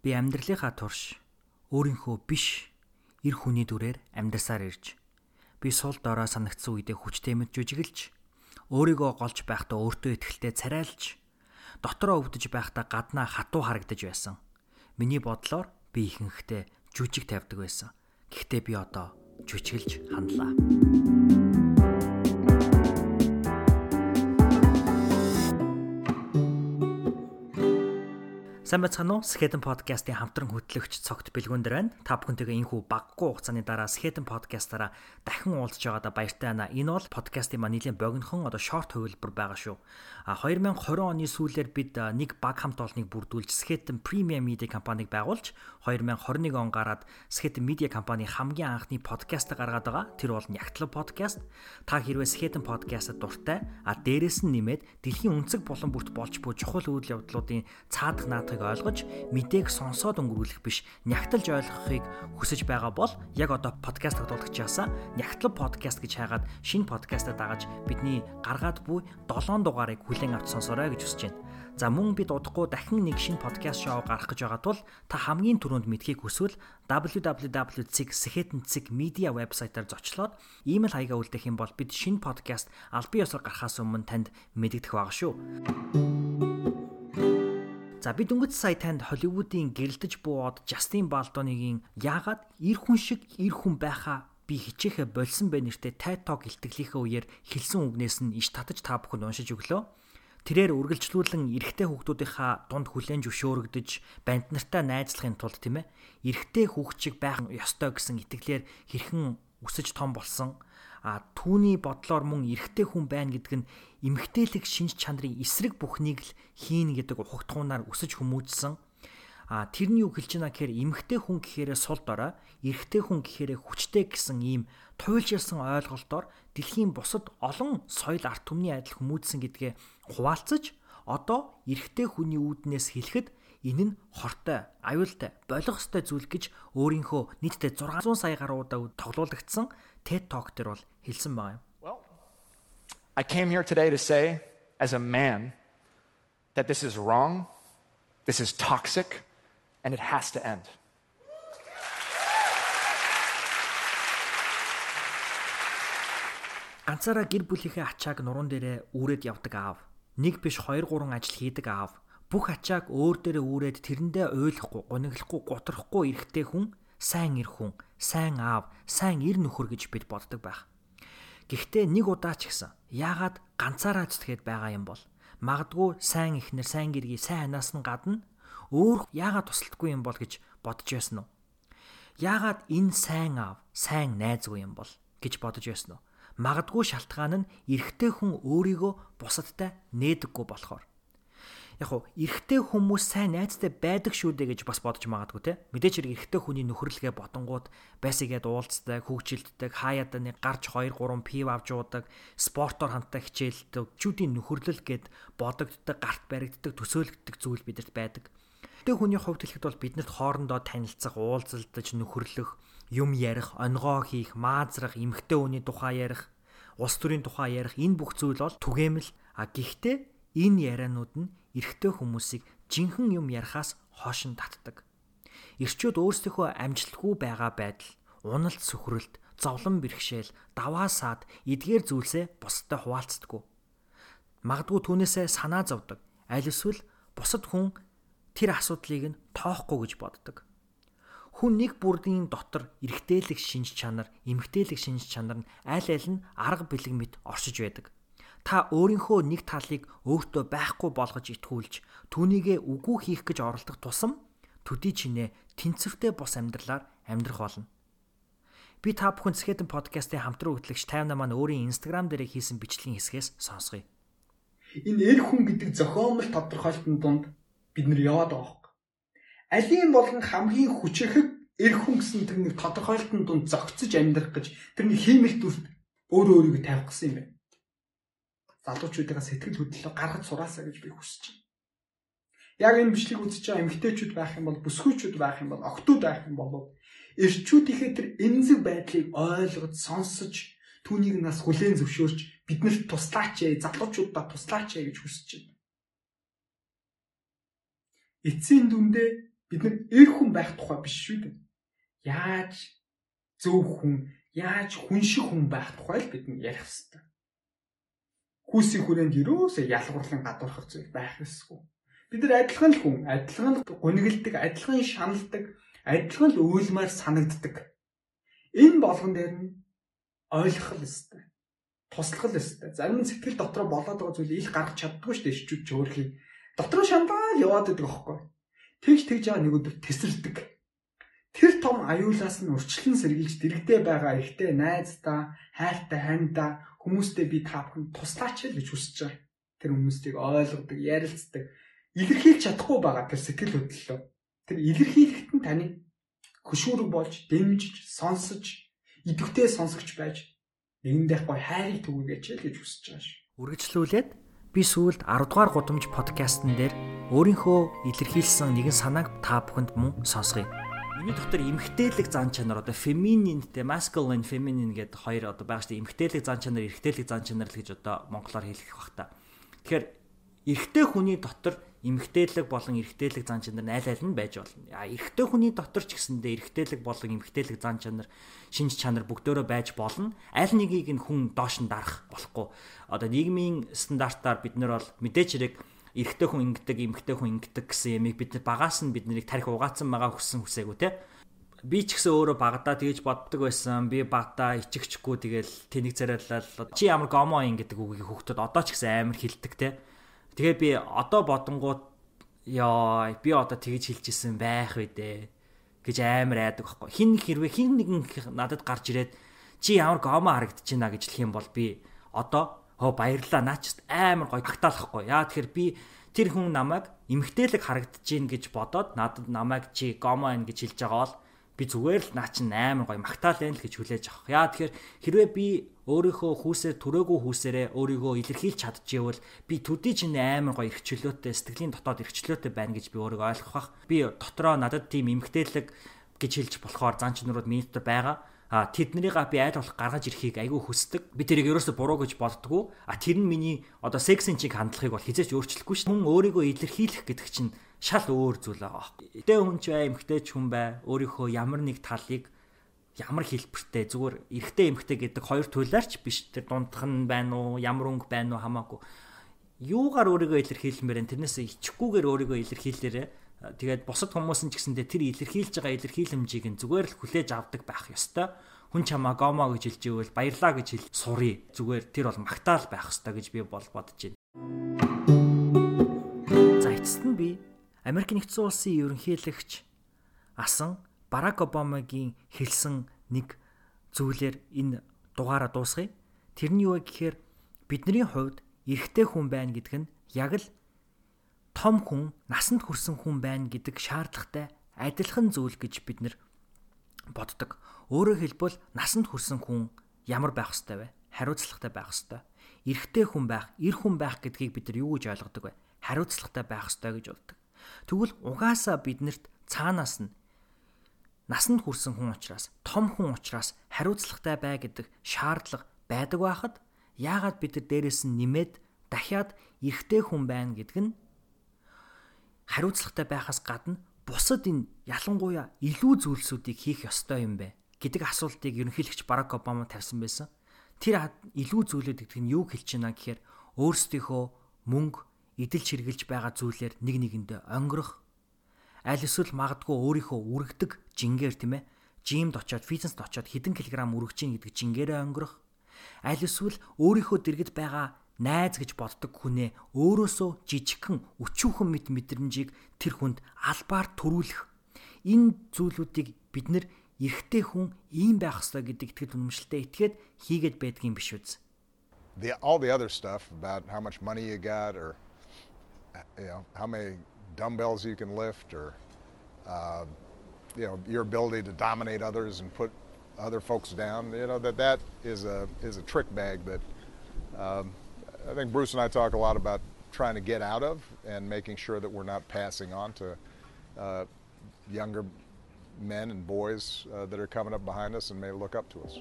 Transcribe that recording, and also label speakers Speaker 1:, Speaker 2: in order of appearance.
Speaker 1: Би амьдралынхаа турш өөрийнхөө биш эр хүний дүрээр амьдарсаар ирж би сул дорой санагдсан үедээ хүчтэй мэд жүжиглж өөрийгөө голж байхдаа өөртөө ихтэй царайлж дотроо өвдөж байхдаа гаднаа хатуу харагдаж байсан. Миний бодлоор би ихэнхдээ жүжиг тавьдаг байсан. Гэхдээ би одоо жүжиглж хандлаа. Сайн бацхан уу? Skeleton podcast-ийн хамтран хөтлөгч цогт бэлгүүндэр байна. Та бүхэнтэйгээ энхүү баггүй хугацааны дараа Skeleton podcast-аараа дахин уулзж байгаадаа баяртай байна. Энэ бол podcast-ийн маань нэлийн богинохон одоо short хувилбар байгаа шүү. А 2020 оны сүүлээр бид нэг баг хамт олныг бүрдүүлж Skeleton Premium Media компаниг байгуулж 2021 он гараад Skeleton Media компани хамгийн анхны podcast гаргаад байгаа. Тэр бол Нягтлаг podcast. Та хэрвээ Skeleton podcast-д дуртай, а дээрэс нь нэмээд дэлхийн өнцөг болон бүрт болж буй чухал үйл явдлуудын цаадах наадах ойлгохыг ойлгож мэдээг сонсоод өнгөрүүлэх биш нягтлж ойлгохыг хүсэж байгаа бол яг одоо подкаст тогтоолагчаасаа нягтлал подкаст гэж хайгаад шинэ подкастаа дагаж бидний гаргаад буй 7 дугаарыг хүлээн авч сонсоорой гэж хүсэж байна. За мөн бид удахгүй дахин нэг шинэ подкаст шоу гаргах гэж байгаа тул та хамгийн түрүүнд мэдхийг хүсвэл www.sechetncig.media вебсайтаар зочлоод иймэл хаягаа үлдээх юм бол бид шинэ подкаст аль бие ёсоор гарахаас өмнө танд мэдэгдэх байгаа шүү. За би дөнгөж сая танд Холливуудын гэрэлтэж бууад Жастин Балдоныгийн яагаад эр хүн шиг эр хүн байхаа би хичээхэ болсон бэ нэртэй TED Talk илтгэлийнхээ үеэр хэлсэн үгнээс нь иш татаж та бүхэнд уншиж өглөө. Тэрээр үргэлжлүүлэн эрэгтэй хүүхдүүдийнхаа дунд хүлэн зөвшөөрөгдөж банд нартай найзлахын тулд тийм ээ эрэгтэй хүүхчиг байх ёстой гэсэн итгэлээр хэрхэн өсөж том болсон а түүний бодлоор мөн эрэгтэй хүн байна гэдэг нь эмгтээлэг шинж чанарын эсрэг бүхнийг л хийн гэдэг ухагтхуунаар өсөж хүмүүжсэн. А тэрний үг хэлж байна гэхээр эмгтэй хүн гэхээрээ сул дорой эрэгтэй хүн гэхээрээ хүчтэй гэсэн ийм туйлширсан ойлголтоор дэлхийн бусад олон соёл арт түмний адил хүмүүжсэн гэдгээ хуваалцаж одоо эрэгтэй хүний үүднээс хэлэхэд энэ нь хортой, аюултай, болох ёстой зүйл гэж өөрийнхөө нийтдээ 600 сая гаруй удаа тоглуулагдсан TED Talk дээр бол хэлсэн байгаа юм.
Speaker 2: Well, I came here today to say as a man that this is wrong, this is toxic and it has to end.
Speaker 1: Ганцаараа гэр бүлийнхээ ачааг нуруунд дээрээ үүрээд явдаг аав. Нэг биш 2 3 ажил хийдэг аав бүх ачааг өөр дээрээ үүрээд тэрэндээ ойлгохгүй, гониглохгүй, готрахгүй эрэхтэй хүн сайн эр хүн, сайн аав, сайн эр нөхөр гэж бид боддог байх. Гэхдээ нэг удаа ч гэсэн яагаад ганцаараа зүтгэхэд байгаа юм бол магадгүй сайн ихнэр, сайн гэргий, сайн ханаас нь гадна өөр яагаад тусалдаггүй юм бол гэж бодож байсан уу? Яагаад энэ сайн аав, сайн найзгүй юм бол гэж бодож байсан уу? Магадгүй шалтгаан нь эрэгтэй хүн өөрийгөө бусадтай нээдэггүй болохоор яг хуу эрэгтэй хүмүүс сайн найзтай байдаг шүү дээ гэж бас бодож магадгүй те. Мэдээч хэрэг эрэгтэй хүний нөхөрлөгөө ботонгууд байсагээд уулздаг хүүхжилддэг хаяад нэг гарч 2 3 пив авч уудаг спортоор хамтаа хичээлдэг чүүдийн нөхөрлөл гэд бодогддог гарт баригддаг төсөөлөгддөг зүйл бидэрт байдаг. Тэ хүний хувьд хэлэхэд бол биднэрт хоорондоо танилцах, уулзалдаж нөхөрлөх, юм ярих, онгоо хийх, маазрах, эмгтэй хүний тухай ярих, улс төрийн тухай ярих энэ бүх зүйл бол түгээмэл. А гэхдээ энэ ярианууд нь эрэгтэй хүмүүсийг жинхэнэ юм ярихаас хоошин татдаг. Ирчүүд өөрсдийнхөө амжилтгүй байгаа байдал, уналт сөхрөлт, зовлон бэрхшээл, даваа саад эдгээр зүйлсээ бусдад хуваалцдаггүй. Магадгүй түүнээсээ санаа зовдөг. Аль эсвэл бусад хүн тэр асуудлыг нь тоохгүй гэж боддог. Хүн нэг бүрдийн дотор эрэгтэйлэг шинж чанар, эмгтээлэг шинж чанар нь аль аль нь арга бэлэг мэт оршиж байдаг та өөрийнхөө нэг талыг өөртөө байхгүй болгож итгүүлж түүнийгээ үгүй хийх гэж оролдох тусам төдий чинээ тэнцвэртэй бос амьдралаар амьдрах болно. Би та бүхэн Skeleton podcast-ийн хамтран хөтлөгч 58 маань өөрийн Instagram дээр хийсэн бичлэгийн хэсгээс сонсгоё.
Speaker 3: Энэ эр хүн гэдэг зохиомл тодорхойлтын дунд бид нэр яваад байгаа хөөх. Алийн болгон хамгийн хүчрэхэг эр хүн гэсэн тэр нэг тодорхойлтын дунд зогцож амьдрах гэж тэр нэг хиймэл дүрт өөрөө өөрийгөө тавих гэсэн юм байна залуучуудаа сэтгэл хөдлөлөө гаргаж сураасаа гэж би хүсэж байна. Яг энэ бичлэг үзэж байгаа эмэгтэйчүүд байх юм бол бүсгүйчүүд байх юм бол октод байх юм бол эрчүүдийнхээ тэр эмзэг байдлыг ойлгож сонсож түүнийг нас хүлээн зөвшөөрч биднэрт туслаач ээ залуучуудаа туслаач ээ гэж хүсэж байна. Эцсийн дүндээ бид нар эр хүн байх тухай биш шүү дээ. Яаж зөв хүн, яаж хүн шиг хүн байх тухай л бид нар ярих хэрэгтэй. Хүүсийн хүрээнд юусоо ялгуурлан гадуурхах зүйл байх ёсгүй. Бид нар адилхан л хүн, адилхан л гунигэлдэг, адилхан шаналдаг, адилхан л уйлмаар санагддаг. Энэ болгон дээр нь ойлгох л ёстой. Туслах л ёстой. Зарим нь сэтгэл дотроо болоод байгаа зүйл ил гаргаж чаддгүй шүү дээ ичүүд чөөрхий. Дотроо шамбаа л яваад байдаг аахгүй. Тэгж тэгж байгаа нэг өдөр тесрэлдэг. Тэр том аюулаас нь урчлан сэргийлж дэрэгдээ байгаа ихтэй найздаа, хайртай хандаа хүмүүстэй би та бүхэн туслаач л гэж хүсэж байгаа. Тэр хүмүүсийг ойлгодог, ярилцдаг, илэрхийлж чадахгүй байгаа тэр сэтгэл хөдлөлөө. Тэр илэрхийлэхэд нь таны хөшүүрэг болж, дэмжиж, сонсож, идэвхтэй сонсогч байж нэгэндээ гой хайрыг түгээч л гэж хүсэж байгаа ш.
Speaker 1: Үргэлжлүүлээд би сүүлд 10 дугаар гудамж подкастн дээр өөрийнхөө илэрхийлсэн нэгэн санааг та бүхэнд мөн сонсгоё. Миний дотор эмгтээлэг зан чанар одоо фемининтэй masculine feminine гэдэг хоёр одоо байгаа шүү дээ. Эмгтээлэг зан чанар, эрэгтээлэг зан чанар л гэж одоо монголоор хэлэх бах та. Тэгэхээр эрэгтэй хүний дотор эмгтээлэг болон эрэгтээлэг зан чанар аль аль нь байж болно. А эрэгтэй хүний дотор ч гэсэндээ эрэгтээлэг болон эмгтээлэг зан чанар шинж чанар бүгдөө байж болно. Аль нэгийг нь хүн доош нь дарах болохгүй. Одоо нийгмийн стандартаар бид нар бол мэдээч хэрэг эрэгтэй хүн ингэдэг, эмгтэй хүн ингэдэг гэсэн ямиг бид багаас нь бид нарыг тарих угаацсан байгаа хүссэн хүсээгүй те би ч гэсэн өөрөө багадаа тэгж боддог байсан. Би багадаа ичигчгүй тэгэл тэнийг царайлал чи ямар гомо ин гэдэг үгийг хүүхдүүд одоо ч гэсэн амар хилдэг те. Тэгээ би одоо бодонгууд ёо би одоо тэгж хэлжсэн байх вэ дээ гэж амар айдаг байхгүй. Хин хэрвээ хин нэгэн надад гарч ирээд чи ямар гомо харагдаж байна гэж хэлэх юм бол би одоо хөө баярлаа наач амар гоё тагтаалахгүй. Яа тэгэхээр би тэр хүн намайг эмгтээлэг харагдаж гин гэж бодоод надад намайг чи гомо ин гэж хэлж байгаа бол би зүгээр л наа чин амар гоё магтаал байна л гэж хүлээж авах. Яа тэгэхээр хэрвээ би өөрийнхөө хүүсээр түрээгүй хүүсээрээ өөрийгөө илэрхийлж чадчихвэл би төдий чинь амар гоё эрхчлөөтэй сэтгэлийн дотоод эрхчлөөтэй байна гэж би өөрийгөө ойлгох бах. Би дотроо надад тийм эмгтээлэг гэж хэлж болохоор зан чанарууд миний дотор байгаа а тэднийг би айл болох гаргаж ирэхийг айгүй хүсдэг. Би тэрийг ерөөсө буруу гэж боддгоо. А тэр нь миний одоо сексийн чиг хандлагыг бол хизээч өөрчлөхгүй ш. Хүн өөрийгөө илэрхийлэх гэдэг чинь шал өөр зүйл байгаа. Эдээ хүн ч бай, эмгтэй ч хүн бай. Өөрийнхөө ямар нэг талыг ямар хэлбэртэй зүгээр эрэгтэй эмгтэй гэдэг хоёр туйлаарч биш тэр дундх нь байна уу, ямар өнгө байна уу хамаагүй. Юугаар өөрийгөө илэрхийлмээр энэ тэрнээс ичхгүйгээр өөрийгөө илэрхийлээрээ тэгээд бусад хүмүүс нь ч гэсэндээ тэр илэрхийлж байгаа илэрхийлэмжийг нь зүгээр л хүлээж авдаг байх ёстой. Хүн чамаа гомо гэж хэлж ивэл баярлаа гэж хэл сурыг. Зүгээр тэр бол магтаал байх ёстой гэж би бол бодож байна. За эцэст нь би Америк нэгдсэн улсын ерөнхийлөгч асан Барак Обамагийн хэлсэн нэг зүйлээр энэ дугаараа дуусгая. Тэрний юу гэхээр бидний хувьд эрэгтэй хүн байна гэдэг нь яг л том хүн, насанд хүрсэн хүн байна гэдэг шаардлагатай адилхан зүйл гэж бид нэр боддог. Өөрөөр хэлбэл насанд хүрсэн хүн ямар байх ёстой вэ? Хариуцлагатай байх ёстой. Эрэгтэй хүн байх, эр хүн байх гэдгийг бид нар юу гэж ойлгодог вэ? Хариуцлагатай байх ёстой гэж боддог. Тэгвэл угаасаа биднэрт цаанаас нь насанд хүрсэн хүн учраас, том хүн учраас хариуцлагатай бай гэдэг шаардлага байдаг байхад яагаад бид нар дээрэс нь нэмээд дахиад эрэгтэй хүн байна гэдг нь хариуцлагатай байхаас гадна бусад энэ ялангуяа илүү зүйлсүүдийг хийх ёстой юм бэ? Гэдэг асуултыг ерөнхийлөгч Барак Обама тавьсан байсан. Тэр илүү зүйлүүд гэдэг нь юу хэлж байна гэхээр өөрсдийнхөө мөнгө идэл чиргэлж байгаа зүйлээр нэг нэгэндээ онгорох аль эсвэл магадгүй өөрийнхөө үргэдэг жингээр тийм ээ жимд очиод фитнест очиод хэдэн килограмм үргэж ийн гэдэг жингээрээ онгорох аль эсвэл өөрийнхөө дэргэд байгаа найз гэж боддог хүнээ өөрөөсөө жижигхэн өчүүхэн мэд мэдрэмжийг тэр хүнд албаар төрүүлэх энэ зүйлүүдийг бид нэр эрэгтэй хүн ийм байх ёстой гэдэг итгэл үнэмшилтэй итгээд хийгээд байдгийн биш үз.
Speaker 4: The all the other stuff about how much money you got or you know how many dumbbells you can lift or uh, you know your ability to dominate others and put other folks down you know that that is a is a trick bag that um, I think Bruce and I talk a lot about trying to get out of and making sure that we're not passing on to uh, younger men and boys uh, that are coming up behind us and may look up to us.